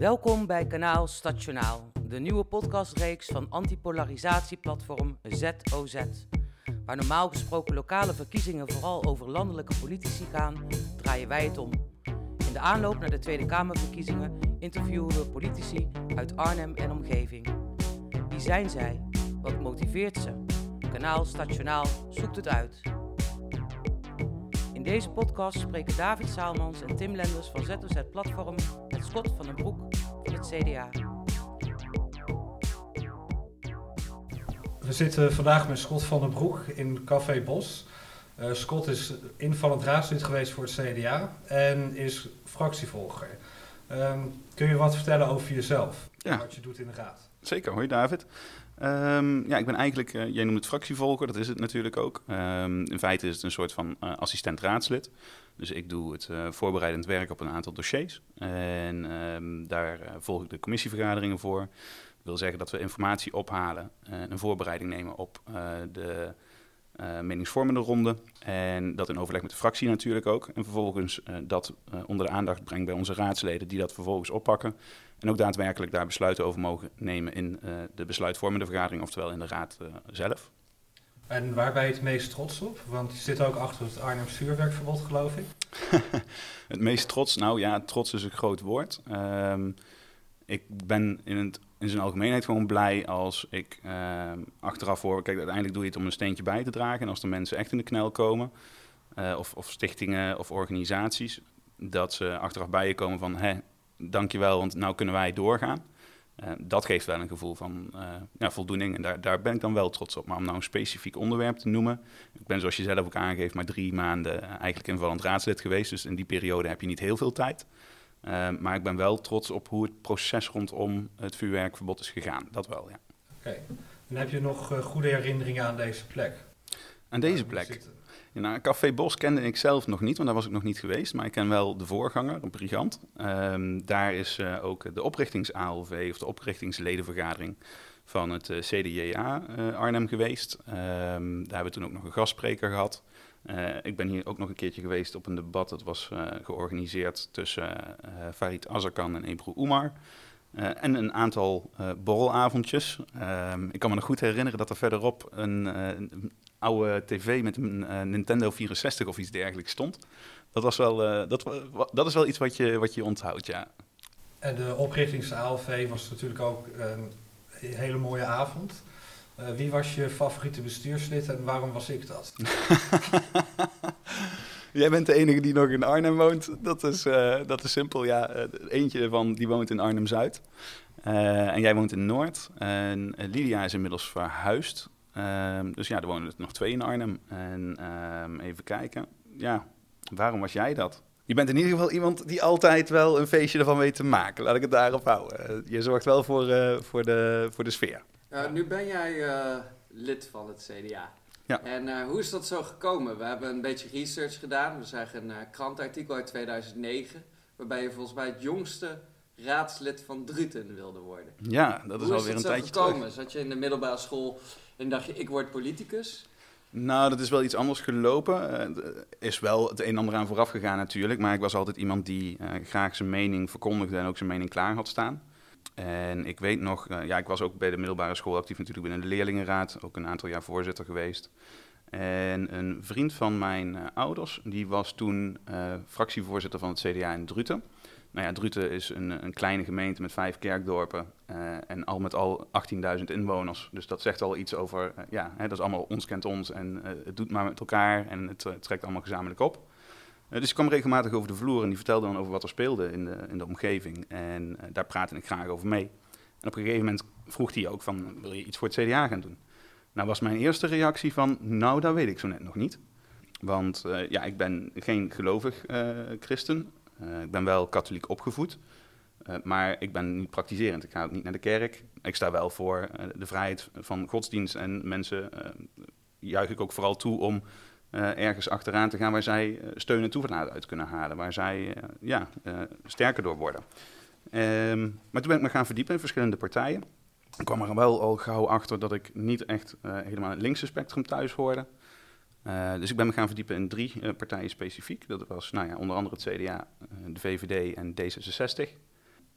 Welkom bij kanaal Stationaal, de nieuwe podcastreeks van antipolarisatieplatform ZOZ. Waar normaal gesproken lokale verkiezingen vooral over landelijke politici gaan, draaien wij het om. In de aanloop naar de Tweede Kamerverkiezingen interviewen we politici uit Arnhem en omgeving. Wie zijn zij? Wat motiveert ze? Kanaal Stationaal zoekt het uit. In deze podcast spreken David Saalmans en Tim Lenders van ZOZ Platform Scott van den Broek van het CDA. We zitten vandaag met Scott van den Broek in Café Bos. Uh, Scott is invallend raadslid geweest voor het CDA en is fractievolger. Um, kun je wat vertellen over jezelf? Ja. Wat je doet in de raad? Zeker, hoi David. Um, ja, ik ben eigenlijk, uh, jij noemt het fractievolger, dat is het natuurlijk ook. Um, in feite is het een soort van uh, assistent raadslid. Dus ik doe het uh, voorbereidend werk op een aantal dossiers. En um, daar volg ik de commissievergaderingen voor. Dat wil zeggen dat we informatie ophalen en een voorbereiding nemen op de meningsvormende ronde. En dat in overleg met de fractie natuurlijk ook. En vervolgens dat onder de aandacht brengt bij onze raadsleden die dat vervolgens oppakken. En ook daadwerkelijk daar besluiten over mogen nemen in de besluitvormende vergadering, oftewel in de raad zelf. En waar ben je het meest trots op? Want je zit ook achter het Arnhem Vuurwerkverbod, geloof ik. het meest trots? Nou ja, trots is een groot woord. Um, ik ben in, het, in zijn algemeenheid gewoon blij als ik uh, achteraf hoor... Kijk, uiteindelijk doe je het om een steentje bij te dragen. En als er mensen echt in de knel komen, uh, of, of stichtingen of organisaties... dat ze achteraf bij je komen van... Hé, dankjewel, want nou kunnen wij doorgaan. Uh, dat geeft wel een gevoel van uh, ja, voldoening en daar, daar ben ik dan wel trots op. Maar om nou een specifiek onderwerp te noemen, ik ben zoals je zelf ook aangeeft maar drie maanden eigenlijk invallend raadslid geweest. Dus in die periode heb je niet heel veel tijd. Uh, maar ik ben wel trots op hoe het proces rondom het vuurwerkverbod is gegaan. Dat wel, ja. Oké. Okay. En heb je nog goede herinneringen aan deze plek? Aan deze plek? Nou, Café Bos kende ik zelf nog niet, want daar was ik nog niet geweest. Maar ik ken wel de voorganger, een brigant. Um, daar is uh, ook de oprichtings-ALV, of de oprichtingsledenvergadering van het uh, CDJA uh, Arnhem geweest. Um, daar hebben we toen ook nog een gastspreker gehad. ik ben hier ook nog een keertje geweest op een debat. Dat was georganiseerd tussen Farid Azarkan en Ebru Oemar. En een aantal borrelavondjes. Uh, ik kan me nog goed herinneren dat er verderop een oude tv met een Nintendo 64 of iets dergelijks stond. Dat, was wel, dat, dat is wel iets wat je, wat je onthoudt, ja. En de oprichtings-ALV was natuurlijk ook een hele mooie avond. wie was je favoriete bestuurslid en waarom was ik dat? Jij bent de enige die nog in Arnhem woont. Dat is, dat is simpel. Ja, eentje van die woont in Arnhem-Zuid. Uh, en jij woont in Noord. En Lydia is inmiddels verhuisd. Ehm, dus ja, er wonen er nog twee in Arnhem. En ehm, even kijken. Ja, waarom was jij dat? Je bent in ieder geval iemand die altijd wel een feestje ervan weet te maken. Laat ik het daarop houden. je zorgt wel voor, voor, de, voor de sfeer. nu ben jij lid van het CDA. Ja. En uh, hoe is dat zo gekomen? We hebben een beetje research gedaan. We zagen een uh, krantenartikel uit 2009, waarbij je volgens mij het jongste raadslid van Druten wilde worden. Ja, dat is hoe alweer is een dat tijdje zo gekomen? terug. Zat je in de middelbare school en dacht je, ik word politicus? Nou, dat is wel iets anders gelopen. Er is wel het een en ander aan vooraf gegaan natuurlijk, maar ik was altijd iemand die uh, graag zijn mening verkondigde en ook zijn mening klaar had staan. En ik weet nog, uh, ja, ik was ook bij de middelbare school actief natuurlijk binnen de leerlingenraad, ook een aantal jaar voorzitter geweest. En een vriend van mijn ouders, die was toen fractievoorzitter van het CDA in Druten. Nou ja, Druten is een, een kleine gemeente met vijf kerkdorpen en al met al 18.000 inwoners. Dus dat zegt al iets over, ja, hè, dat is allemaal ons kent ons en het doet maar met elkaar en het trekt allemaal gezamenlijk op. Dus ik kwam regelmatig over de vloer en die vertelde dan over wat er speelde in de, in de omgeving. En daar praatte ik graag over mee. En op een gegeven moment vroeg hij ook van, wil je iets voor het CDA gaan doen? Nou was mijn eerste reactie van, nou dat weet ik zo net nog niet. Want ja, ik ben geen gelovig christen. Ik ben wel katholiek opgevoed. maar ik ben niet praktiserend. Ik ga ook niet naar de kerk. Ik sta wel voor de vrijheid van godsdienst. En mensen juich ik ook vooral toe om ergens achteraan te gaan waar zij steun en toeverlaat uit kunnen halen, waar zij ja, sterker door worden. Um, maar toen ben ik me gaan verdiepen in verschillende partijen. Ik kwam er wel al gauw achter dat ik niet echt helemaal het linkse spectrum thuis hoorde. Dus ik ben me gaan verdiepen in drie partijen specifiek. Dat was nou ja, onder andere het CDA, de VVD en D66.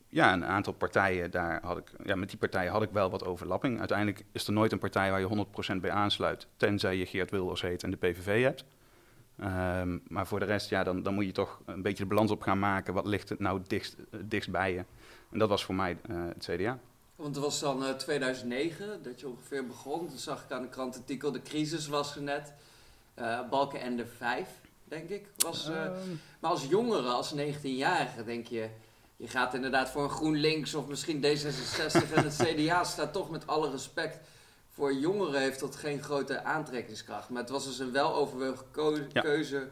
ja, een aantal partijen, daar had ik, ja, met die partijen had ik wel wat overlapping. Uiteindelijk is er nooit een partij waar je 100% bij aansluit, tenzij je Geert Wilders heet en de PVV hebt. Ehm, maar voor de rest, ja, dan, dan moet je toch een beetje de balans op gaan maken. Wat ligt het nou dichtst, dichtst bij je? En dat was voor mij het CDA. Want het was dan 2009 dat je ongeveer begon. Toen zag ik aan de krantartikel, de crisis was er net. Uh, Balkenende 5, denk ik. Was, uh, maar als jongere, als 19-jarige, denk je... Je gaat inderdaad voor een GroenLinks of misschien D66 en het CDA staat toch met alle respect... Voor jongeren heeft dat geen grote aantrekkingskracht. Maar het was dus een weloverwogen keuze.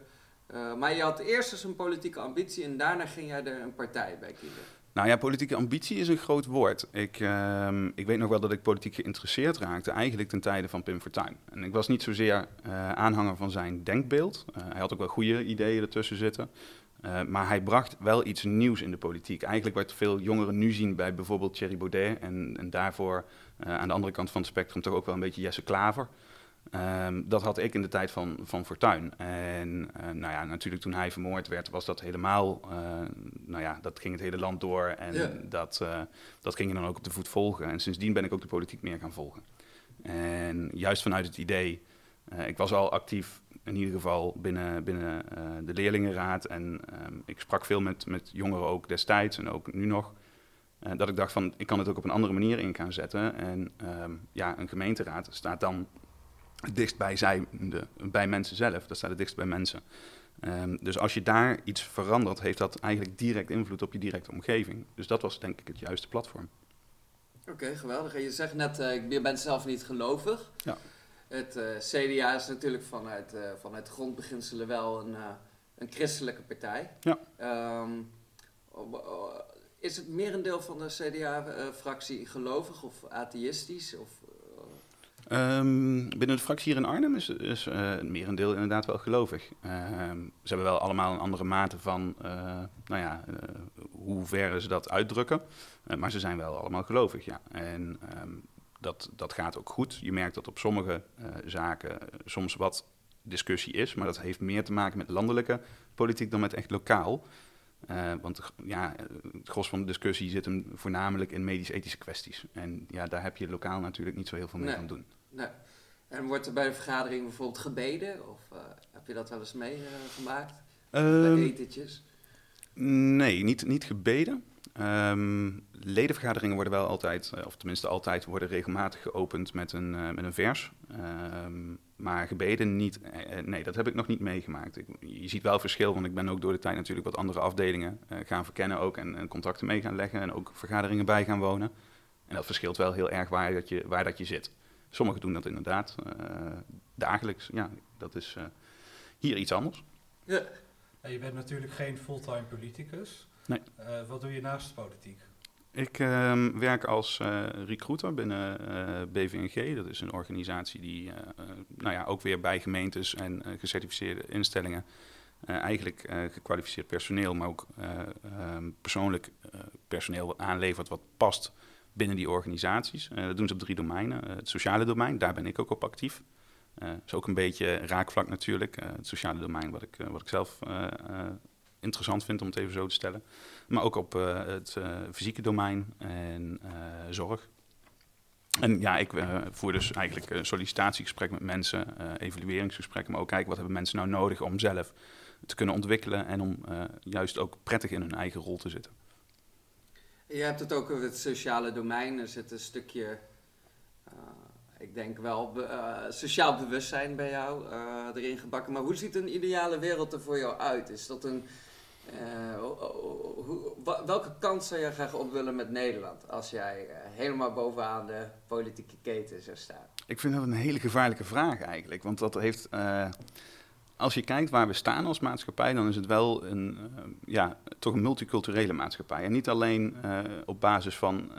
Uh, maar je had eerst dus een politieke ambitie en daarna ging jij er een partij bij kiezen. Nou ja, politieke ambitie is een groot woord. Ik, uh, ik weet nog wel dat ik politiek geïnteresseerd raakte, eigenlijk ten tijde van Pim Fortuyn. En ik was niet zozeer uh, aanhanger van zijn denkbeeld. Uh, hij had ook wel goede ideeën ertussen zitten. maar hij bracht wel iets nieuws in de politiek. Eigenlijk wat veel jongeren nu zien bij bijvoorbeeld Thierry Baudet. En, en daarvoor aan de andere kant van het spectrum toch ook wel een beetje Jesse Klaver. Um, dat had ik in de tijd van, van Fortuyn. En uh, nou ja, natuurlijk toen hij vermoord werd, was dat helemaal, uh, nou ja, dat ging het hele land door. En dat, uh, dat ging je dan ook op de voet volgen. En sindsdien ben ik ook de politiek meer gaan volgen. En juist vanuit het idee, ik was al actief in ieder geval binnen, binnen de leerlingenraad. En um, ik sprak veel met, met jongeren ook destijds en ook nu nog. dat ik dacht van, ik kan het ook op een andere manier in gaan zetten. En um, ja, een gemeenteraad staat dan het dichtst bij, zij, de, bij mensen zelf. Dat staat het dichtst bij mensen. Um, dus als je daar iets verandert, heeft dat eigenlijk direct invloed op je directe omgeving. Dus dat was denk ik het juiste platform. Oké, okay, geweldig. Je zegt net, uh, je bent zelf niet gelovig. Ja. Het uh, CDA is natuurlijk vanuit, uh, vanuit grondbeginselen wel een, een christelijke partij. Ja. Um, is het merendeel van de CDA-fractie gelovig of atheïstisch? Of, Um, binnen de fractie hier in Arnhem is, is het merendeel inderdaad wel gelovig. Uh, ze hebben wel allemaal een andere mate van, uh, nou ja, hoe ver ze dat uitdrukken. maar ze zijn wel allemaal gelovig, ja. En um, dat, dat gaat ook goed. Je merkt dat op sommige zaken soms wat discussie is, maar dat heeft meer te maken met landelijke politiek dan met echt lokaal. Uh, want ja, het gros van de discussie zit hem voornamelijk in medisch-ethische kwesties. En ja, daar heb je lokaal natuurlijk niet zo heel veel mee nee. aan doen. Nee. En wordt er bij de vergadering bijvoorbeeld gebeden? Of uh, heb je dat wel eens meegemaakt? Uh, bij etentjes? Nee, niet, niet gebeden. Um, ledenvergaderingen worden wel altijd, of tenminste altijd, worden regelmatig geopend met een, met een vers. Um, maar gebeden niet, nee, dat heb ik nog niet meegemaakt. Ik, je ziet wel verschil, want ik ben ook door de tijd natuurlijk wat andere afdelingen uh, gaan verkennen ook en, en, contacten mee gaan leggen en ook vergaderingen bij gaan wonen. En dat verschilt wel heel erg waar dat je, waar dat je zit. Sommigen doen dat inderdaad uh, dagelijks. Ja, dat is uh, hier iets anders. Ja. Je bent natuurlijk geen fulltime politicus. Nee. wat doe je naast politiek? Ik uh, werk als uh, recruiter binnen uh, BVNG. Dat is een organisatie die uh, nou ja, ook weer bij gemeentes en gecertificeerde instellingen eigenlijk gekwalificeerd personeel, maar ook um, persoonlijk personeel aanlevert wat past binnen die organisaties. dat doen ze op drie domeinen. het sociale domein, daar ben ik ook op actief. Dat is ook een beetje raakvlak natuurlijk. het sociale domein wat ik, wat ik zelf interessant vind om het even zo te stellen. Maar ook op uh, het uh, fysieke domein en uh, zorg. En ja, ik voer dus eigenlijk een sollicitatiegesprek met mensen, evalueringsgesprekken, maar ook kijken wat hebben mensen nou nodig om zelf te kunnen ontwikkelen en om juist ook prettig in hun eigen rol te zitten. Je hebt het ook over het sociale domein. Er zit een stukje, ik denk wel, sociaal bewustzijn bij jou erin gebakken. Maar hoe ziet een ideale wereld er voor jou uit? Is dat een uh, hoe, welke kant zou jij graag op willen met Nederland als jij uh, helemaal bovenaan de politieke keten zou staan? Ik vind dat een hele gevaarlijke vraag eigenlijk. Want dat heeft. Als je kijkt waar we staan als maatschappij, dan is het wel een, ja, toch een multiculturele maatschappij. En niet alleen op basis van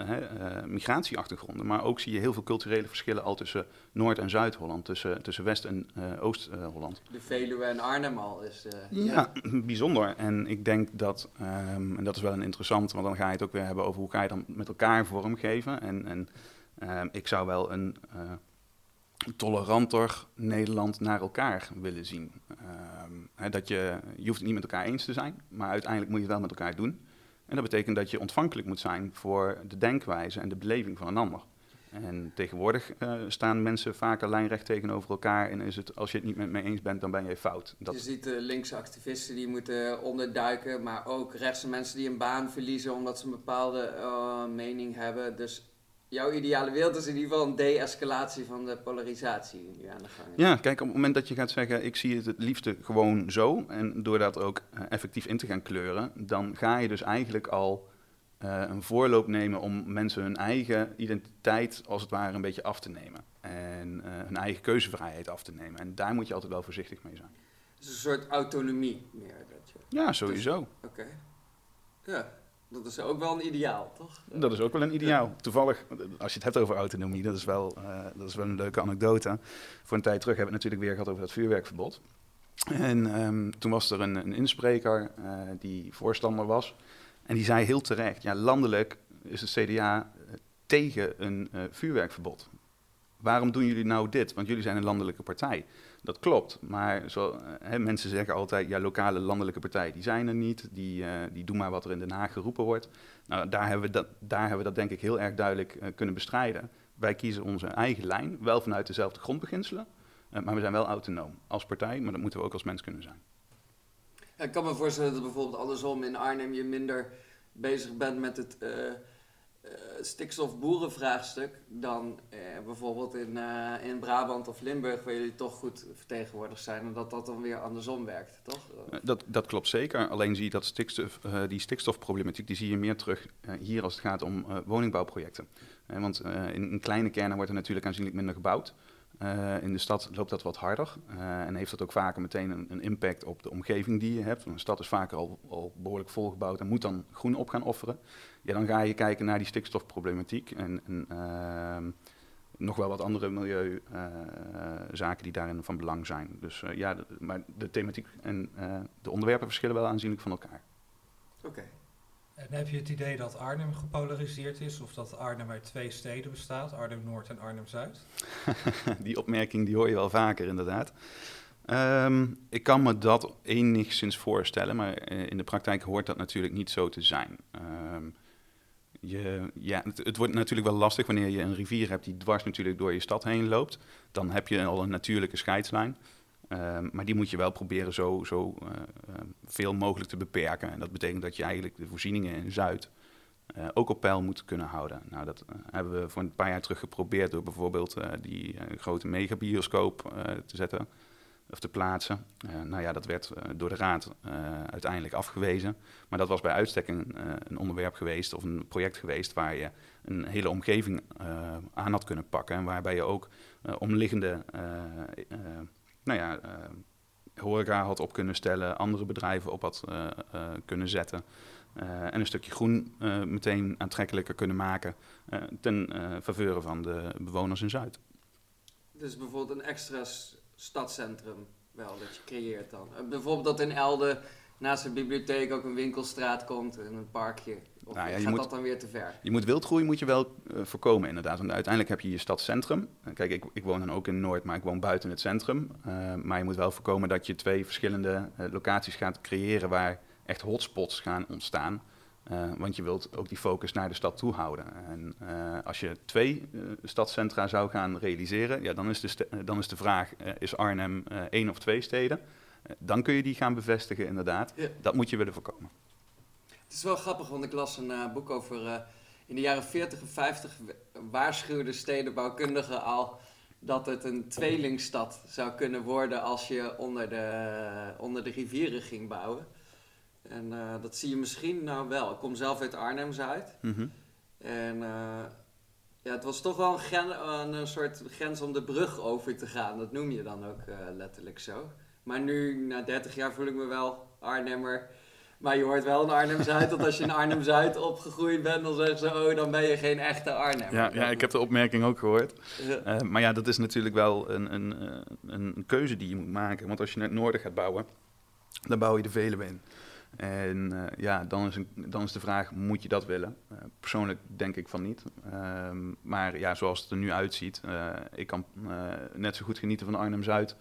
migratieachtergronden, maar ook zie je heel veel culturele verschillen al tussen Noord- en Zuid-Holland, tussen, tussen West- en Oost-Holland. de Veluwe en Arnhem al is. ja, ja, bijzonder. En ik denk dat, um, en dat is wel een interessant, want dan ga je het ook weer hebben over hoe ga je dan met elkaar vormgeven. En, en um, ik zou wel een toleranter Nederland naar elkaar willen zien. He, dat je, je hoeft het niet met elkaar eens te zijn, maar uiteindelijk moet je het wel met elkaar doen. En dat betekent dat je ontvankelijk moet zijn voor de denkwijze en de beleving van een ander. En tegenwoordig uh, staan mensen vaker lijnrecht tegenover elkaar. En is het, als je het niet met me eens bent, dan ben je fout. Je ziet uh, linkse activisten die moeten onderduiken, maar ook rechtse mensen die een baan verliezen omdat ze een bepaalde mening hebben. Dus jouw ideale wereld is in ieder geval een de-escalatie van de polarisatie die aan de gang is. Ja, kijk, op het moment dat je gaat zeggen, ik zie het het liefste gewoon zo, en door dat ook effectief in te gaan kleuren, dan ga je dus eigenlijk al uh, een voorloop nemen om mensen hun eigen identiteit als het ware een beetje af te nemen. En uh, hun eigen keuzevrijheid af te nemen. En daar moet je altijd wel voorzichtig mee zijn. Dus een soort autonomie meer. Dat je... Ja, sowieso. Dus, Oké. Ja, dat is ook wel een ideaal, toch? Dat is ook wel een ideaal. Toevallig, als je het hebt over autonomie, dat is wel, uh, dat is wel een leuke anekdote. Voor een tijd terug hebben we het natuurlijk weer gehad over dat vuurwerkverbod. En um, toen was er een, een inspreker die voorstander was en die zei heel terecht, ja, landelijk is het CDA eh, tegen een vuurwerkverbod. Waarom doen jullie nou dit? Want jullie zijn een landelijke partij. Dat klopt, maar zo, uh, mensen zeggen altijd, ja, lokale landelijke partijen die zijn er niet, die, uh, die doen maar wat er in Den Haag geroepen wordt. Nou, daar hebben we dat, daar hebben we dat denk ik heel erg duidelijk kunnen bestrijden. Wij kiezen onze eigen lijn, wel vanuit dezelfde grondbeginselen, maar we zijn wel autonoom als partij, maar dat moeten we ook als mens kunnen zijn ik kan me voorstellen dat bijvoorbeeld andersom in Arnhem je minder bezig bent met het stikstofboerenvraagstuk dan uh, bijvoorbeeld in, in Brabant of Limburg, waar jullie toch goed vertegenwoordigd zijn en dat dat dan weer andersom werkt, toch? Dat, dat klopt zeker. Alleen zie je dat stikstof, die stikstofproblematiek die zie je meer terug hier als het gaat om woningbouwprojecten. want in, in kleine kernen wordt er natuurlijk aanzienlijk minder gebouwd. Uh, in de stad loopt dat wat harder uh, en heeft dat ook vaker meteen een, een, impact op de omgeving die je hebt. Een stad is vaker al, al, behoorlijk volgebouwd en moet dan groen op gaan offeren. Ja, dan ga je kijken naar die stikstofproblematiek en, uh, nog wel wat andere milieuzaken eh, die daarin van belang zijn. Dus ja, maar de thematiek en de onderwerpen verschillen wel aanzienlijk van elkaar. Oké. En heb je het idee dat Arnhem gepolariseerd is of dat Arnhem uit twee steden bestaat, Arnhem-Noord en Arnhem-Zuid? die opmerking die hoor je wel vaker inderdaad. Um, ik kan me dat enigszins voorstellen, maar eh, in de praktijk hoort dat natuurlijk niet zo te zijn. Um, je, ja, het, het, wordt natuurlijk wel lastig wanneer je een rivier hebt die dwars natuurlijk door je stad heen loopt. Dan heb je al een natuurlijke scheidslijn. Um, maar die moet je wel proberen zo, zo uh, veel mogelijk te beperken. En dat betekent dat je eigenlijk de voorzieningen in Zuid uh, ook op peil moet kunnen houden. Nou, dat uh, hebben we voor een paar jaar terug geprobeerd door bijvoorbeeld die grote megabioscoop te zetten of te plaatsen. nou ja, dat werd door de raad uiteindelijk afgewezen. Maar dat was bij uitstek een, een, onderwerp geweest of een project geweest waar je een hele omgeving aan had kunnen pakken. En waarbij je ook omliggende nou ja, uh, horeca had op kunnen stellen, andere bedrijven op had uh, uh, kunnen zetten. en een stukje groen meteen aantrekkelijker kunnen maken ten faveur van de bewoners in Zuid. Dus bijvoorbeeld een extra stadscentrum wel dat je creëert dan. bijvoorbeeld dat in Elde naast de bibliotheek ook een winkelstraat komt en een parkje. Of nou ja, gaat moet, dat dan weer te ver? Je moet wildgroei moet je wel uh, voorkomen inderdaad. Want uiteindelijk heb je je stadscentrum. Uh, kijk, ik, ik, woon dan ook in Noord, maar ik woon buiten het centrum. Uh, maar je moet wel voorkomen dat je twee verschillende locaties gaat creëren waar echt hotspots gaan ontstaan. want je wilt ook die focus naar de stad toe houden. En als je twee stadscentra zou gaan realiseren, ja, dan, is de dan is de vraag, is Arnhem één of twee steden? dan kun je die gaan bevestigen inderdaad. Dat moet je willen voorkomen. Het is wel grappig, want ik las een uh, boek over... Uh, in de jaren 40 en 50 waarschuwden stedenbouwkundigen al dat het een tweelingstad zou kunnen worden als je onder de, onder de rivieren ging bouwen. En uh, dat zie je misschien nou wel. Ik kom zelf uit Arnhem-Zuid. Mm -hmm. En ja, het was toch wel een, een, soort grens om de brug over te gaan. Dat noem je dan ook letterlijk zo. Maar nu, na 30 jaar, voel ik me wel Arnhemmer. Maar je hoort wel in Arnhem-Zuid dat als je in Arnhem-Zuid opgegroeid bent, dan zeggen ze, oh, dan ben je geen echte Arnhem. Ja, ja ik heb de opmerking ook gehoord. Uh, maar ja, dat is natuurlijk wel een, een, eh, een, keuze die je moet maken. Want als je naar het noorden gaat bouwen, dan bouw je de Veluwe in. En uh, ja, dan is, een, dan is de vraag, moet je dat willen? Uh, persoonlijk denk ik van niet. Ehm, maar ja, zoals het er nu uitziet, ik kan net zo goed genieten van Arnhem-Zuid...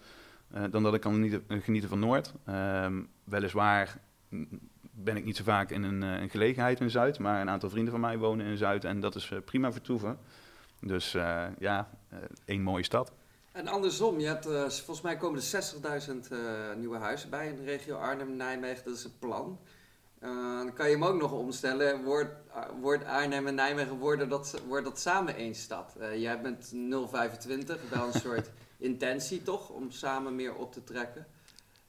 dan dat ik kan genieten, genieten van Noord. Um, weliswaar ben ik niet zo vaak in een, een, gelegenheid in Zuid, maar een aantal vrienden van mij wonen in Zuid en dat is prima vertoeven. Dus ja, één mooie stad. En andersom, je hebt, volgens mij komen er 60.000 nieuwe huizen bij in de regio Arnhem-Nijmegen, dat is het plan. Uh, dan kan je hem ook nog omstellen. Wordt, Arnhem en Nijmegen worden dat, wordt dat samen één stad? Uh, jij bent 025, wel een soort intentie toch, om samen meer op te trekken?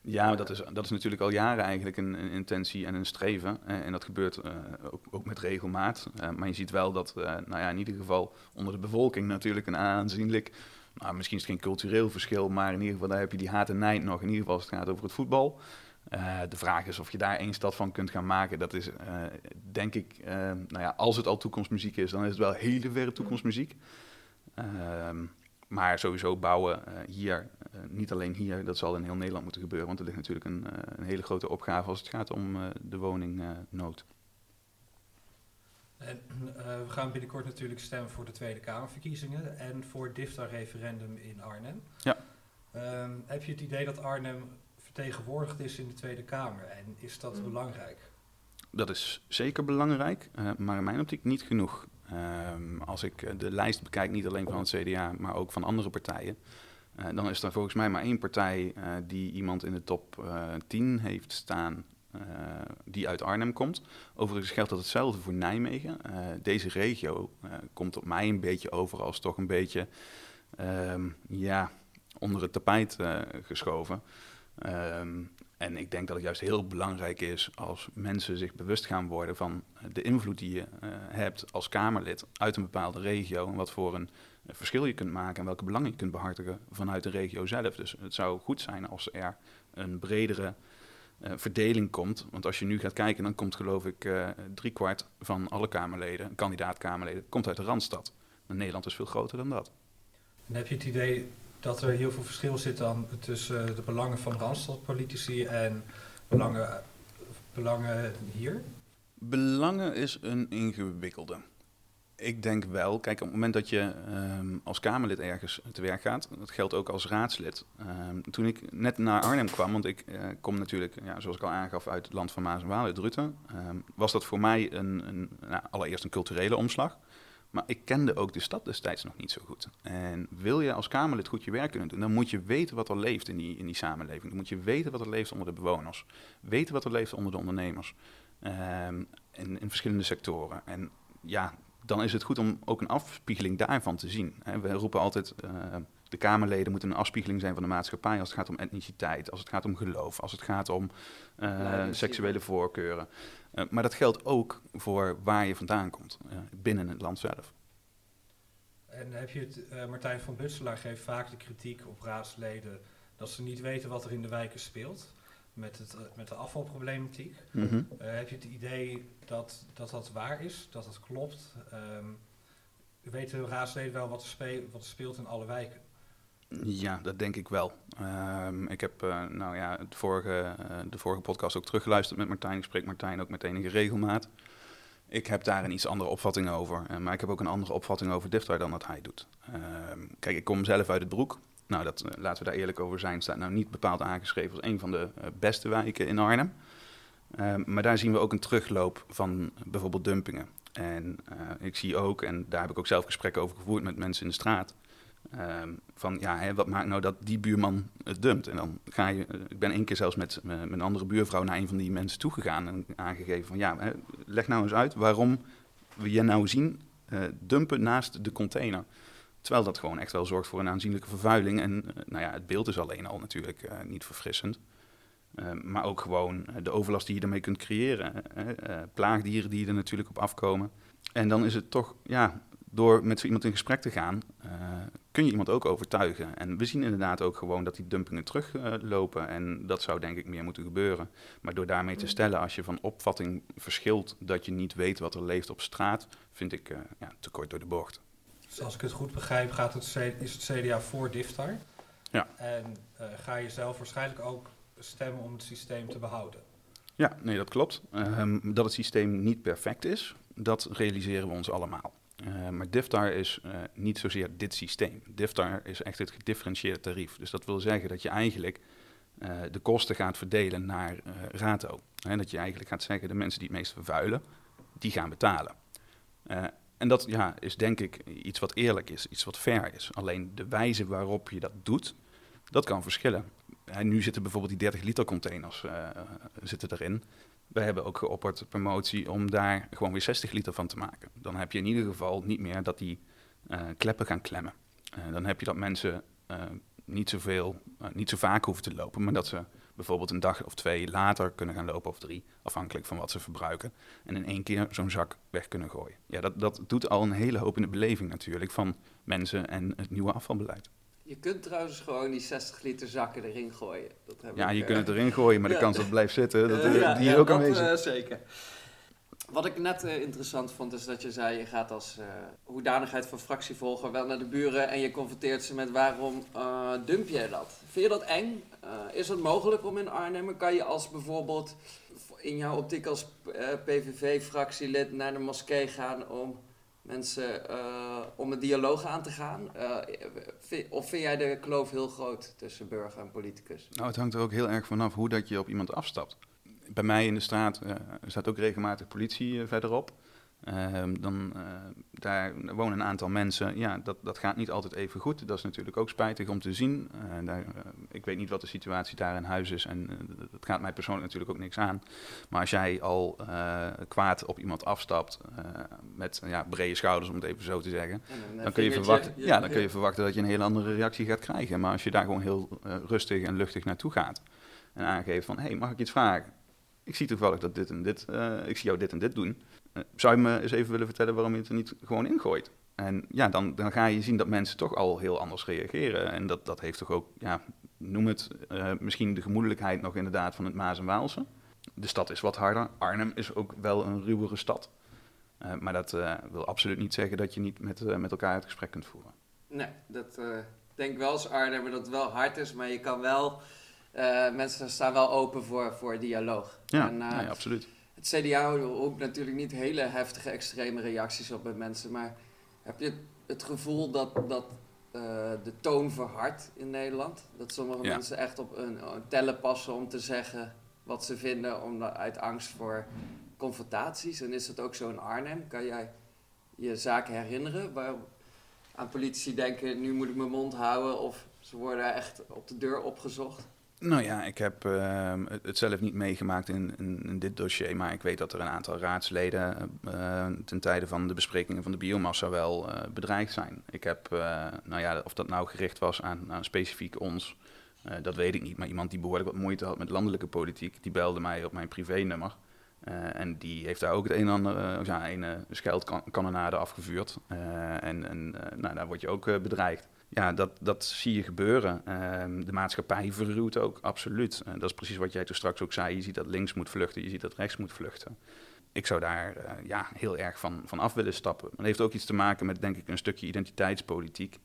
Ja, dat is, dat is natuurlijk al jaren eigenlijk een, intentie en een streven. en dat gebeurt uh, ook, ook, met regelmaat. maar je ziet wel dat, nou ja, in ieder geval onder de bevolking natuurlijk een aanzienlijk... Nou, misschien is het geen cultureel verschil, maar in ieder geval daar heb je die haat en nijd nog. In ieder geval als het gaat over het voetbal. De vraag is of je daar één stad van kunt gaan maken. Dat is, denk ik, nou ja, als het al toekomstmuziek is, dan is het wel hele verre toekomstmuziek. Ehm, maar sowieso bouwen hier, niet alleen hier, dat zal in heel Nederland moeten gebeuren. Want er ligt natuurlijk een, een hele grote opgave als het gaat om de woningnood. En, we gaan binnenkort natuurlijk stemmen voor de Tweede Kamerverkiezingen en voor het DIFTA-referendum in Arnhem. Ja. Ehm, heb je het idee dat Arnhem vertegenwoordigd is in de Tweede Kamer. En is dat mm. belangrijk? Dat is zeker belangrijk, uh, maar in mijn optiek niet genoeg. Uh, als ik eh, de lijst bekijk, niet alleen van het CDA, maar ook van andere partijen, uh, dan is er volgens mij maar één partij die iemand in de top 10 heeft staan die uit Arnhem komt. Overigens geldt dat hetzelfde voor Nijmegen. deze regio komt op mij een beetje over als toch een beetje ehm, ja, onder het tapijt geschoven. Ehm, en ik denk dat het juist heel belangrijk is als mensen zich bewust gaan worden van de invloed die je uh, hebt als Kamerlid uit een bepaalde regio. En wat voor een verschil je kunt maken en welke belangen je kunt behartigen vanuit de regio zelf. Dus het zou goed zijn als er een bredere verdeling komt. Want als je nu gaat kijken, dan komt geloof ik uh, driekwart van alle Kamerleden, kandidaat-Kamerleden, komt uit de Randstad. Nederland is veel groter dan dat. En heb je het idee dat er heel veel verschil zit dan tussen de belangen van Randstadpolitici en belangen, belangen hier? Belangen is een ingewikkelde. Ik denk wel, kijk, op het moment dat je um, als Kamerlid ergens te werk gaat, dat geldt ook als raadslid. Um, toen ik net naar Arnhem kwam, want ik uh, kom natuurlijk, ja, zoals ik al aangaf, uit het land van Maas en Waal, uit Druten, um, was dat voor mij een, een nou, allereerst een culturele omslag. Maar ik kende ook de stad destijds nog niet zo goed. En wil je als Kamerlid goed je werk kunnen doen, dan moet je weten wat er leeft in die, in die samenleving. Dan moet je weten wat er leeft onder de bewoners. Weten wat er leeft onder de ondernemers. Um, in, in verschillende sectoren. En ja, dan is het goed om ook een afspiegeling daarvan te zien. We roepen altijd, uh, de Kamerleden moeten een afspiegeling zijn van de maatschappij als het gaat om etniciteit, als het gaat om geloof, als het gaat om uh, seksuele voorkeuren. Uh, maar dat geldt ook voor waar je vandaan komt, binnen het land zelf. En heb je het, Martijn van Butselaar geeft vaak de kritiek op raadsleden dat ze niet weten wat er in de wijken speelt met, het, met de afvalproblematiek. Mm -hmm. heb je het idee dat, dat dat waar is, dat dat klopt? Um, weten raadsleden wel wat er, wat er speelt in alle wijken? Ja, dat denk ik wel. Um, ik heb uh, nou ja, het vorige, uh, de vorige podcast ook teruggeluisterd met Martijn. Ik spreek Martijn ook met enige regelmaat. Ik heb daar een iets andere opvatting over. Uh, maar ik heb ook een andere opvatting over Diftar dan dat hij doet. Um, kijk, ik kom zelf uit het Broek. Nou, dat, laten we daar eerlijk over zijn. Staat nou niet bepaald aangeschreven als een van de beste wijken in Arnhem. Um, maar daar zien we ook een terugloop van bijvoorbeeld dumpingen. En ik zie ook, en daar heb ik ook zelf gesprekken over gevoerd met mensen in de straat Um, van ja, hè, wat maakt nou dat die buurman het dumpt? En dan ga je, uh, ik ben één keer zelfs met uh, mijn andere buurvrouw naar een van die mensen toegegaan en aangegeven van ja, hè, leg nou eens uit waarom we je nou zien uh, dumpen naast de container. Terwijl dat gewoon echt wel zorgt voor een aanzienlijke vervuiling. En nou ja, het beeld is alleen al natuurlijk niet verfrissend. Ehm, maar ook gewoon de overlast die je ermee kunt creëren. plaagdieren die er natuurlijk op afkomen. En dan is het toch, ja, door met zo iemand in gesprek te gaan, kun je iemand ook overtuigen. En we zien inderdaad ook gewoon dat die dumpingen teruglopen. En dat zou denk ik meer moeten gebeuren. Maar door daarmee te stellen, als je van opvatting verschilt dat je niet weet wat er leeft op straat, vind ik uh, ja, te kort door de bocht. Dus als ik het goed begrijp, gaat het is het CDA voor Diftar. Ja. En ga je zelf waarschijnlijk ook stemmen om het systeem te behouden. Ja, nee, dat klopt. Um, dat het systeem niet perfect is, dat realiseren we ons allemaal. Uh, maar DIFTAR is uh, niet zozeer dit systeem. DIFTAR is echt het gedifferentieerde tarief. Dus dat wil zeggen dat je eigenlijk de kosten gaat verdelen naar rato. En dat je eigenlijk gaat zeggen, de mensen die het meest vervuilen, die gaan betalen. en dat ja, is denk ik iets wat eerlijk is, iets wat fair is. Alleen de wijze waarop je dat doet, dat kan verschillen. En nu zitten bijvoorbeeld die 30 liter containers zitten erin. We hebben ook geopperd promotie om daar gewoon weer 60 liter van te maken. Dan heb je in ieder geval niet meer dat die uh, kleppen gaan klemmen. Uh, dan heb je dat mensen uh, niet, zoveel, niet zo vaak hoeven te lopen, maar dat ze bijvoorbeeld een dag of twee later kunnen gaan lopen of drie, afhankelijk van wat ze verbruiken. En in één keer zo'n zak weg kunnen gooien. Ja, dat, dat doet al een hele hoop in de beleving natuurlijk van mensen en het nieuwe afvalbeleid. Je kunt trouwens gewoon die 60 liter zakken erin gooien. Dat heb ja, je kunt het erin gooien, maar de kans dat het blijft zitten, dat, uh, die is ook aanwezig. Uh, zeker. Wat ik net uh, interessant vond, is dat je zei, je gaat als hoedanigheid van fractievolger wel naar de buren en je confronteert ze met waarom dump jij dat? Vind je dat eng? is het mogelijk om in Arnhem, kan je als bijvoorbeeld in jouw optiek als PVV-fractielid naar de moskee gaan om mensen om een dialoog aan te gaan? of vind jij de kloof heel groot tussen burger en politicus? Nou, het hangt er ook heel erg vanaf hoe dat je op iemand afstapt bij mij in de straat uh, staat ook regelmatig politie verderop. Ehm, dan, uh, daar wonen een aantal mensen. Ja, dat, dat gaat niet altijd even goed. Dat is natuurlijk ook spijtig om te zien. Daar, ik weet niet wat de situatie daar in huis is. En dat gaat mij persoonlijk natuurlijk ook niks aan. Maar als jij al kwaad op iemand afstapt. met ja, brede schouders, om het even zo te zeggen. Dan, kun je, verwachten, ja, dan kun je verwachten dat je een hele andere reactie gaat krijgen. Maar als je daar gewoon heel rustig en luchtig naartoe gaat. En aangeeft van: hé, hey, mag ik iets vragen? ik zie toevallig dat dit en dit, ik zie jou dit en dit doen. Zou je me eens even willen vertellen waarom je het er niet gewoon ingooit? En ja, dan, dan ga je zien dat mensen toch al heel anders reageren. En dat, dat heeft toch ook, ja, noem het uh, misschien de gemoedelijkheid nog inderdaad van het Maas en Waalse. De stad is wat harder. Arnhem is ook wel een ruwere stad. maar dat wil absoluut niet zeggen dat je niet met, met elkaar het gesprek kunt voeren. Nee, dat denk wel als Arnhem dat het wel hard is, maar je kan wel mensen staan wel open voor, voor dialoog. Ja, en, nee, absoluut. Het CDA roept natuurlijk niet hele heftige, extreme reacties op bij mensen, maar heb je het gevoel dat, dat uh, de toon verhardt in Nederland? Dat sommige ja. mensen echt op een, een tellen passen om te zeggen wat ze vinden, om, uit angst voor confrontaties. En is dat ook zo in Arnhem? Kan jij je zaken herinneren waar aan politici denken, nu moet ik mijn mond houden, of ze worden echt op de deur opgezocht? Nou ja, ik heb uh, het zelf niet meegemaakt in, in, dit dossier, maar ik weet dat er een aantal raadsleden uh, ten tijde van de besprekingen van de biomassa wel uh, bedreigd zijn. Ik heb, eh, nou ja, of dat nou gericht was aan, aan specifiek ons, dat weet ik niet. Maar iemand die behoorlijk wat moeite had met landelijke politiek, die belde mij op mijn privénummer. en die heeft daar ook het een en ander, ja, een scheldkanonade afgevuurd. en en nou, daar word je ook bedreigd ja, dat, dat zie je gebeuren. Ehm, de maatschappij verruwt ook, absoluut. Uh, dat is precies wat jij toen straks ook zei. Je ziet dat links moet vluchten, je ziet dat rechts moet vluchten. Ik zou daar uh, ja, heel erg van, van af willen stappen. Maar dat heeft ook iets te maken met, denk ik, een stukje identiteitspolitiek.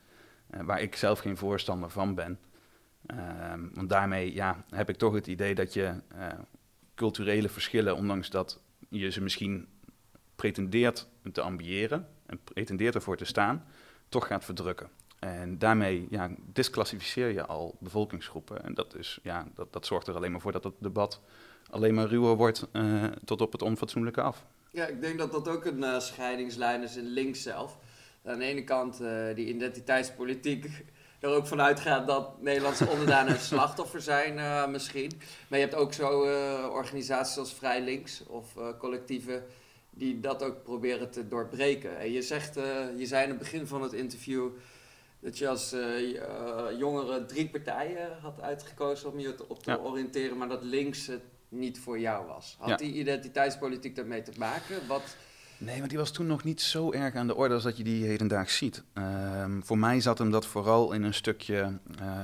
Uh, waar ik zelf geen voorstander van ben. Ehm, want daarmee ja, heb ik toch het idee dat je culturele verschillen, ondanks dat je ze misschien pretendeert te ambiëren en pretendeert ervoor te staan, toch gaat verdrukken. En daarmee ja, disclassificeer je al bevolkingsgroepen. En dat, is, ja, dat, dat zorgt er alleen maar voor dat het debat alleen maar ruwer wordt uh, tot op het onfatsoenlijke af. Ja, ik denk dat dat ook een uh, scheidingslijn is in links zelf. Aan de ene kant uh, die identiteitspolitiek er ook vanuit gaat dat Nederlandse onderdanen een slachtoffer zijn misschien. Maar je hebt ook zo organisaties als Vrij Links of collectieven die dat ook proberen te doorbreken. En je, zegt, je zei in het begin van het interview dat je als uh, jongere drie partijen had uitgekozen om je op te oriënteren, maar dat links het niet voor jou was. Had die identiteitspolitiek daarmee te maken? Wat... Nee, want die was toen nog niet zo erg aan de orde als dat je die hedendaags ziet. Um, voor mij zat hem dat vooral in een stukje.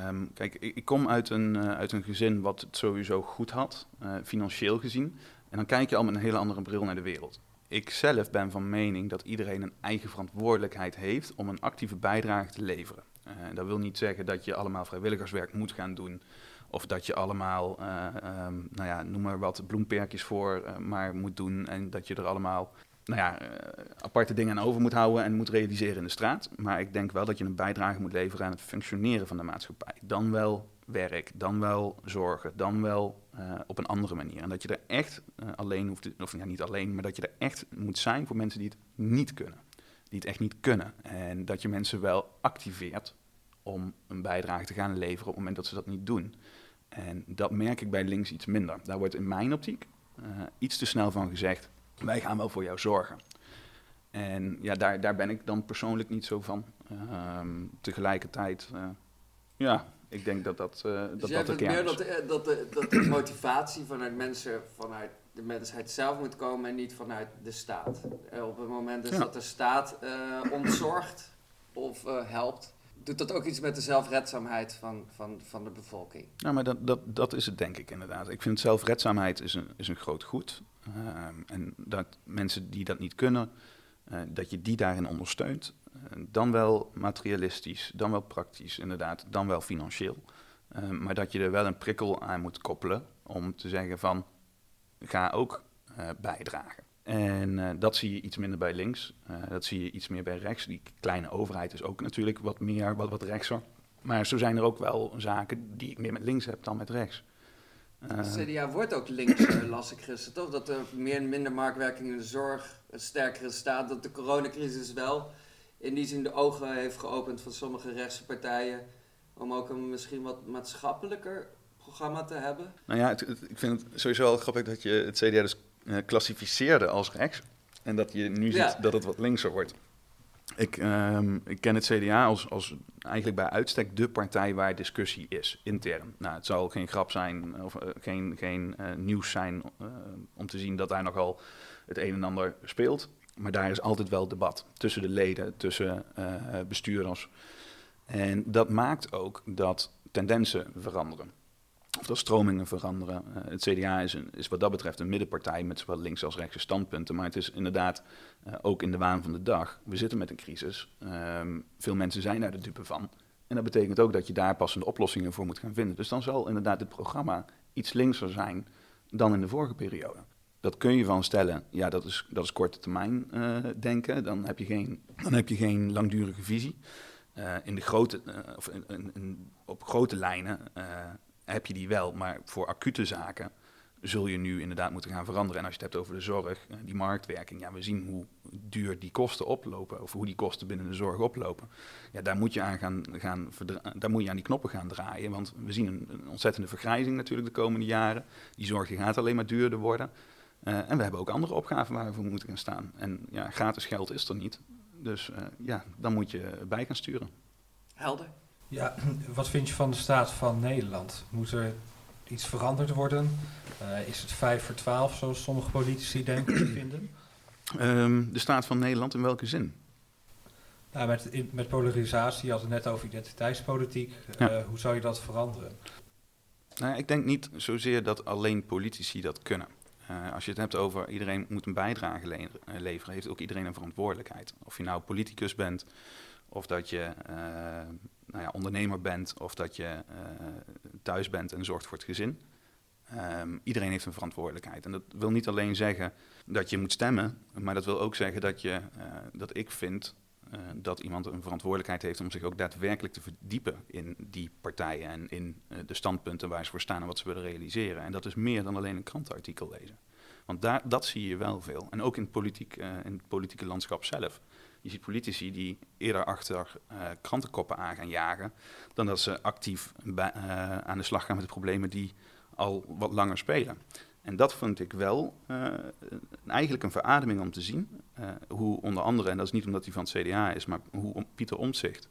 Um, kijk, ik, ik, kom uit een, uh, uit een gezin wat het sowieso goed had, uh, financieel gezien. En dan kijk je al met een hele andere bril naar de wereld ik zelf ben van mening dat iedereen een eigen verantwoordelijkheid heeft om een actieve bijdrage te leveren. Uh, dat wil niet zeggen dat je allemaal vrijwilligerswerk moet gaan doen. Of dat je allemaal, uh, um, nou ja, noem maar wat, bloemperkjes voor uh, maar moet doen. En dat je er allemaal, nou ja, aparte dingen aan over moet houden en moet realiseren in de straat. Maar ik denk wel dat je een bijdrage moet leveren aan het functioneren van de maatschappij. Dan wel werk, dan wel zorgen, dan wel eh, op een andere manier. En dat je er echt eh, alleen hoeft te, of ja, niet alleen, maar dat je er echt moet zijn voor mensen die het niet kunnen. Die het echt niet kunnen. En dat je mensen wel activeert om een bijdrage te gaan leveren op het moment dat ze dat niet doen. En dat merk ik bij links iets minder. Daar wordt in mijn optiek uh, iets te snel van gezegd, wij gaan wel voor jou zorgen. En ja, daar, daar ben ik dan persoonlijk niet zo van. Um, tegelijkertijd, ja, ik denk dat dat, uh, dus dat, dat de kern meer is. dat, de, dat, de, dat de motivatie vanuit mensen, vanuit de mensheid zelf moet komen en niet vanuit de staat. Op het moment dus Ja. dat de staat uh, ontzorgt of uh, helpt, doet dat ook iets met de zelfredzaamheid van, van, van de bevolking. Ja, maar dat, dat, dat is het denk ik inderdaad. Ik vind zelfredzaamheid is een, is een groot goed. Um, en dat mensen die dat niet kunnen, dat je die daarin ondersteunt. Uh, dan wel materialistisch, dan wel praktisch inderdaad, dan wel financieel. Uh, maar dat je er wel een prikkel aan moet koppelen om te zeggen van, ga ook uh, bijdragen. En uh, dat zie je iets minder bij links, dat zie je iets meer bij rechts. Die kleine overheid is ook natuurlijk wat meer, wat, wat rechtser. Maar zo zijn er ook wel zaken die ik meer met links heb dan met rechts. De CDA wordt ook links, las ik gisteren, toch? Dat er meer en minder marktwerking in de zorg, een sterkere staat, dat de coronacrisis wel in die zin de ogen heeft geopend van sommige rechtse partijen om ook een misschien wat maatschappelijker programma te hebben. Nou ja, het, het, ik vind het sowieso wel grappig dat je het CDA dus uh, klassificeerde als rechts en dat je nu ja. ziet dat het wat linkser wordt. Ik, um, ik, ken het CDA als, als eigenlijk bij uitstek de partij waar discussie is, intern. Nou, het zal geen grap zijn of uh, geen, geen nieuws zijn om te zien dat daar nogal het een en ander speelt. Maar daar is altijd wel debat tussen de leden, tussen bestuurders. En dat maakt ook dat tendensen veranderen. Of dat stromingen veranderen. Uh, het CDA is, een, is wat dat betreft een middenpartij met zowel links als rechtse standpunten. Maar het is inderdaad ook in de waan van de dag. We zitten met een crisis. Um, veel mensen zijn daar de dupe van. En dat betekent ook dat je daar passende oplossingen voor moet gaan vinden. Dus dan zal inderdaad het programma iets linkser zijn dan in de vorige periode. Dat kun je van stellen, ja, dat is, dat is korte termijn uh, denken. Dan heb je geen, dan heb je geen langdurige visie. in de grote, of in, in, in, op grote lijnen heb je die wel, maar voor acute zaken zul je nu inderdaad moeten gaan veranderen. En als je het hebt over de zorg, die marktwerking, ja, we zien hoe duur die kosten oplopen, of hoe die kosten binnen de zorg oplopen. Ja, daar moet je aan gaan, gaan daar moet je aan die knoppen gaan draaien, want we zien een, een ontzettende vergrijzing natuurlijk de komende jaren. Die zorg die gaat alleen maar duurder worden. Uh, en we hebben ook andere opgaven waar we voor moeten gaan staan. En ja, gratis geld is er niet. Dus uh, ja, dan moet je bij gaan sturen. Helder. Ja, wat vind je van de staat van Nederland? Moet er iets veranderd worden? Uh, is het 5 voor 12, zoals sommige politici denken te vinden? Um, de staat van Nederland in welke zin? Nou, met, in, met polarisatie, je had het net over identiteitspolitiek. Ja. Hoe zou je dat veranderen? Nou, ik denk niet zozeer dat alleen politici dat kunnen. Uh, als je het hebt over iedereen moet een bijdrage le leveren, heeft ook iedereen een verantwoordelijkheid. Of je nou politicus bent, of dat je uh, nou ja, ondernemer bent, of dat je thuis bent en zorgt voor het gezin. Um, iedereen heeft een verantwoordelijkheid. En dat wil niet alleen zeggen dat je moet stemmen, maar dat wil ook zeggen dat, je, dat ik vind dat iemand een verantwoordelijkheid heeft om zich ook daadwerkelijk te verdiepen in die partijen en in de standpunten waar ze voor staan en wat ze willen realiseren. En dat is meer dan alleen een krantenartikel lezen. Want daar, dat zie je wel veel. En ook in politiek, in het politieke landschap zelf. Je ziet politici die eerder achter krantenkoppen aan gaan jagen, dan dat ze actief aan de slag gaan met de problemen die al wat langer spelen. En dat vond ik wel uh, eigenlijk een verademing om te zien. hoe onder andere, en dat is niet omdat hij van het CDA is, maar hoe Pieter Omtzigt,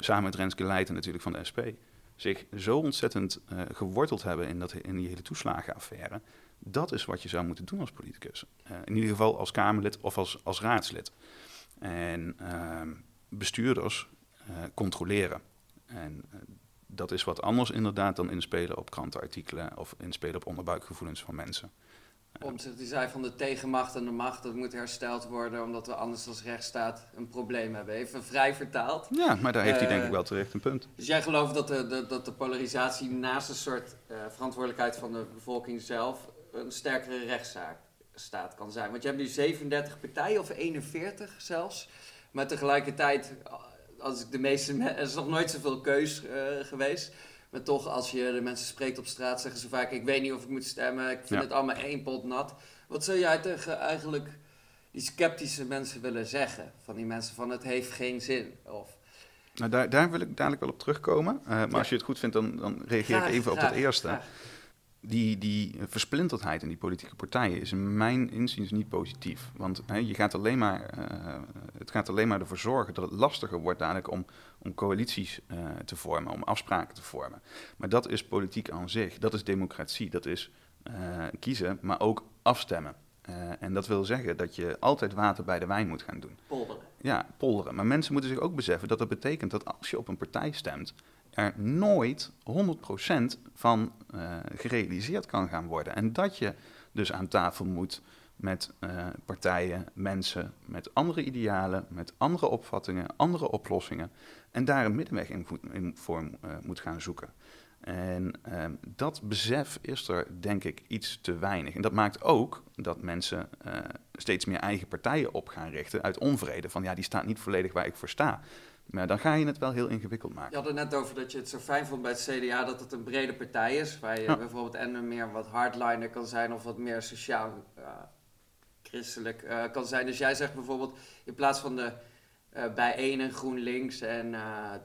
samen met Renske Leijten natuurlijk van de SP, zich zo ontzettend geworteld hebben in, dat, in die hele toeslagenaffaire. Dat is wat je zou moeten doen als politicus. in ieder geval als Kamerlid of als, als raadslid. En uh, bestuurders controleren. En dat is wat anders inderdaad dan inspelen op krantenartikelen of inspelen op onderbuikgevoelens van mensen. Omtzigt die zei van de tegenmacht en de macht, dat moet hersteld worden omdat we anders als rechtsstaat een probleem hebben. Even vrij vertaald. Ja, maar daar heeft hij denk ik wel terecht een punt. Dus jij gelooft dat de, de, dat de polarisatie naast een soort verantwoordelijkheid van de bevolking zelf een sterkere rechtszaak staat kan zijn. Want je hebt nu 37 partijen, of 41 zelfs. Maar tegelijkertijd, als ik de meeste... Er is nog nooit zoveel keus uh, geweest. Maar toch, als je de mensen spreekt op straat, zeggen ze vaak: Ik weet niet of ik moet stemmen, ik vind Ja. het allemaal één pot nat. Wat zou jij tegen eigenlijk die sceptische mensen willen zeggen? Van die mensen van het heeft geen zin. Of, Nou, daar, daar wil ik dadelijk wel op terugkomen. Eh, maar Ja. als je het goed vindt, dan, dan reageer Graag, ik even op graag, dat eerste. graag. Die, die versplinterdheid in die politieke partijen is in mijn inziens niet positief. Want hè, je gaat alleen maar, eh, het gaat alleen maar ervoor zorgen dat het lastiger wordt dadelijk om, om coalities eh, te vormen, om afspraken te vormen. Maar dat is politiek aan zich, dat is democratie, dat is eh, kiezen, maar ook afstemmen. En dat wil zeggen dat je altijd water bij de wijn moet gaan doen. Polderen. Ja, polderen. Maar mensen moeten zich ook beseffen dat dat betekent dat als je op een partij stemt, er nooit 100% van eh, gerealiseerd kan gaan worden. En dat je dus aan tafel moet met eh, partijen, mensen, met andere idealen, met andere opvattingen, andere oplossingen. En daar een middenweg in, in voor eh, moet gaan zoeken. En ehm, dat besef is er, denk ik, iets te weinig. En dat maakt ook dat mensen steeds meer eigen partijen op gaan richten uit onvrede. Van ja, die staat niet volledig waar ik voor sta. Maar dan ga je het wel heel ingewikkeld maken. Je had het net over dat je het zo fijn vond bij het CDA dat het een brede partij is. Waar je Ja. bijvoorbeeld en meer wat hardliner kan zijn of wat meer sociaal eh, christelijk eh, kan zijn. Dus jij zegt bijvoorbeeld in plaats van de eh Bijeen en GroenLinks en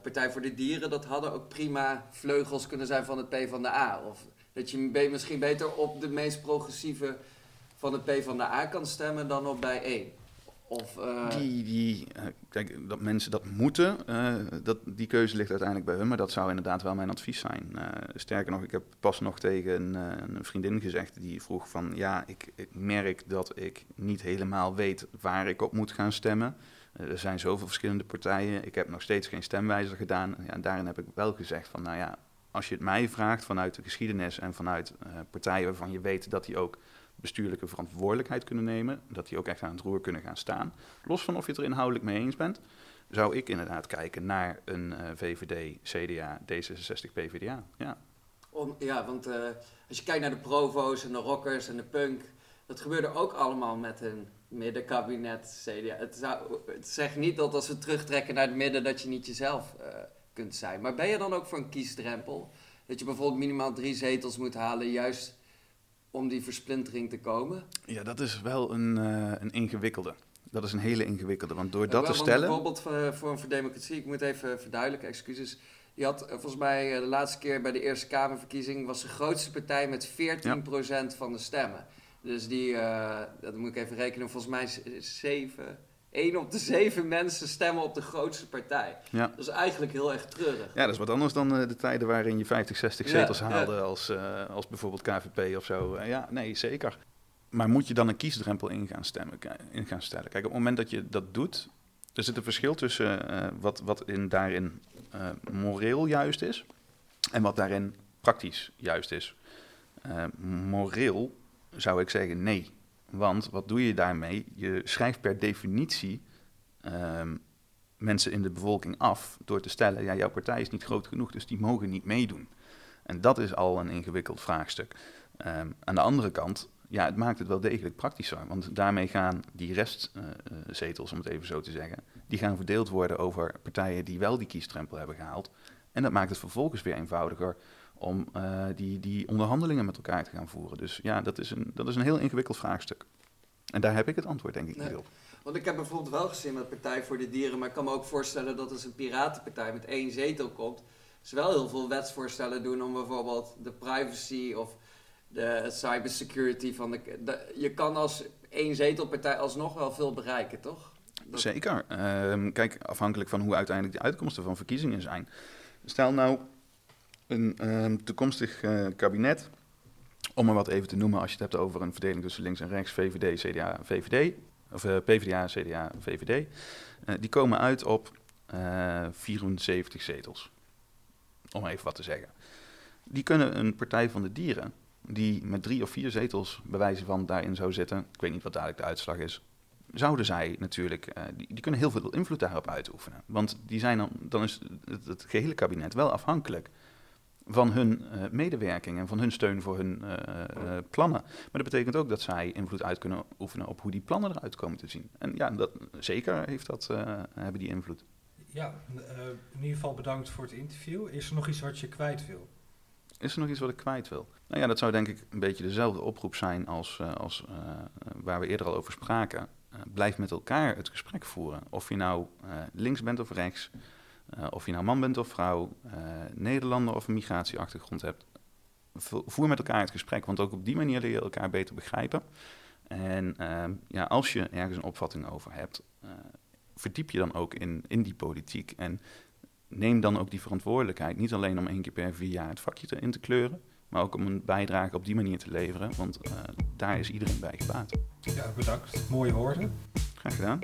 Partij voor de Dieren, dat hadden ook prima vleugels kunnen zijn van het PvdA. Of dat je misschien beter op de meest progressieve van het PvdA kan stemmen dan op Bijeen. Of, eh, Die, die, eh, kijk, dat mensen dat moeten, eh, dat, die keuze ligt uiteindelijk bij hun, maar dat zou inderdaad wel mijn advies zijn. Sterker nog, ik heb pas nog tegen een, een vriendin gezegd die vroeg van, ja, ik, merk dat ik niet helemaal weet waar ik op moet gaan stemmen. Er zijn zoveel verschillende partijen, ik heb nog steeds geen stemwijzer gedaan. Ja, en daarin heb ik wel gezegd van, nou ja, als je het mij vraagt vanuit de geschiedenis en vanuit partijen waarvan je weet dat die ook bestuurlijke verantwoordelijkheid kunnen nemen, dat die ook echt aan het roer kunnen gaan staan. Los van of je het er inhoudelijk mee eens bent, zou ik inderdaad kijken naar een eh, VVD, CDA, D66, PVDA. Ja. Om, ja, want eh, als je kijkt naar de provo's en de rockers en de punk, dat gebeurde ook allemaal met een middenkabinet CDA. Het, zou, het zegt niet dat als we terugtrekken naar het midden dat je niet jezelf eh, kunt zijn. Maar ben je dan ook voor een kiesdrempel? Dat je bijvoorbeeld minimaal drie zetels moet halen, juist om die versplintering te komen? ja, dat is wel een, eh, een ingewikkelde. Dat is een hele ingewikkelde, want door Ja, dat te stellen... Bijvoorbeeld voor Forum voor Democratie, ik moet even verduidelijken, excuses. Die had eh, volgens mij eh, de laatste keer bij de Eerste Kamerverkiezing... was de grootste partij met 14% van de stemmen. Dus die, eh, dat moet ik even rekenen, volgens mij is- is zeven... één op de zeven mensen stemmen op de grootste partij. Ja. Dat is eigenlijk heel erg treurig. Ja, dat is wat anders dan eh, de tijden waarin je 50, 60 Ja, zetels ja. haalde als, eh, als bijvoorbeeld KVP of zo. Eh, ja, nee, zeker. Maar moet je dan een kiesdrempel in gaan, stemmen, in gaan stellen? Kijk, op het moment dat je dat doet, er zit een verschil tussen wat, wat in, daarin moreel juist is en wat daarin praktisch juist is. Moreel zou ik zeggen nee. Want wat doe je daarmee? Je schrijft per definitie ehm, mensen in de bevolking af door te stellen, ja, jouw partij is niet groot genoeg, dus die mogen niet meedoen. En dat is al een ingewikkeld vraagstuk. Ehm, aan de andere kant, ja, het maakt het wel degelijk praktischer, want daarmee gaan die restzetels, om het even zo te zeggen, die gaan verdeeld worden over partijen die wel die kiesdrempel hebben gehaald. En dat maakt het vervolgens weer eenvoudiger om eh, die, die onderhandelingen met elkaar te gaan voeren. Dus ja, dat is een, dat is een heel ingewikkeld vraagstuk. En daar heb ik het antwoord denk ik Nee. niet op. Want ik heb bijvoorbeeld wel gezien met Partij voor de Dieren, maar ik kan me ook voorstellen dat als een piratenpartij met één zetel komt, ze wel heel veel wetsvoorstellen doen om bijvoorbeeld de privacy of de cybersecurity van de... de je kan als één zetelpartij alsnog wel veel bereiken, toch? Dat- Zeker. Ehm, kijk, afhankelijk van hoe uiteindelijk de uitkomsten van verkiezingen zijn. Stel nou een ehm, toekomstig eh, kabinet, om maar wat even te noemen als je het hebt over een verdeling tussen links en rechts, VVD, CDA, VVD, of eh, PvdA, CDA, VVD. eh, die komen uit op eh 74 zetels. Om even wat te zeggen. Die kunnen een Partij van de Dieren, die met drie of vier zetels bewijzen van daarin zou zitten, ik weet niet wat dadelijk de uitslag is, zouden zij natuurlijk, die, die kunnen heel veel invloed daarop uitoefenen. Want die zijn dan, dan is het, het gehele kabinet wel afhankelijk van hun eh, medewerking en van hun steun voor hun eh, eh, plannen. Maar dat betekent ook dat zij invloed uit kunnen oefenen op hoe die plannen eruit komen te zien. En ja, dat, zeker heeft dat, hebben die invloed. Ja, in ieder geval bedankt voor het interview. Is er nog iets wat je kwijt wil? Is er nog iets wat ik kwijt wil? Nou ja, dat zou denk ik een beetje dezelfde oproep zijn als, als waar we eerder al over spraken. blijf met elkaar het gesprek voeren. Of je nou links bent of rechts, of je nou man bent of vrouw, Nederlander of een migratieachtergrond hebt. Voer met elkaar het gesprek, want ook op die manier leer je elkaar beter begrijpen. En ehm, ja, als je ergens een opvatting over hebt, verdiep je dan ook in, in die politiek. En neem dan ook die verantwoordelijkheid. Niet alleen om één keer per vier jaar het vakje te, in te kleuren, maar ook om een bijdrage op die manier te leveren. Want daar is iedereen bij gebaat. Ja, bedankt. Mooie woorden. Graag gedaan.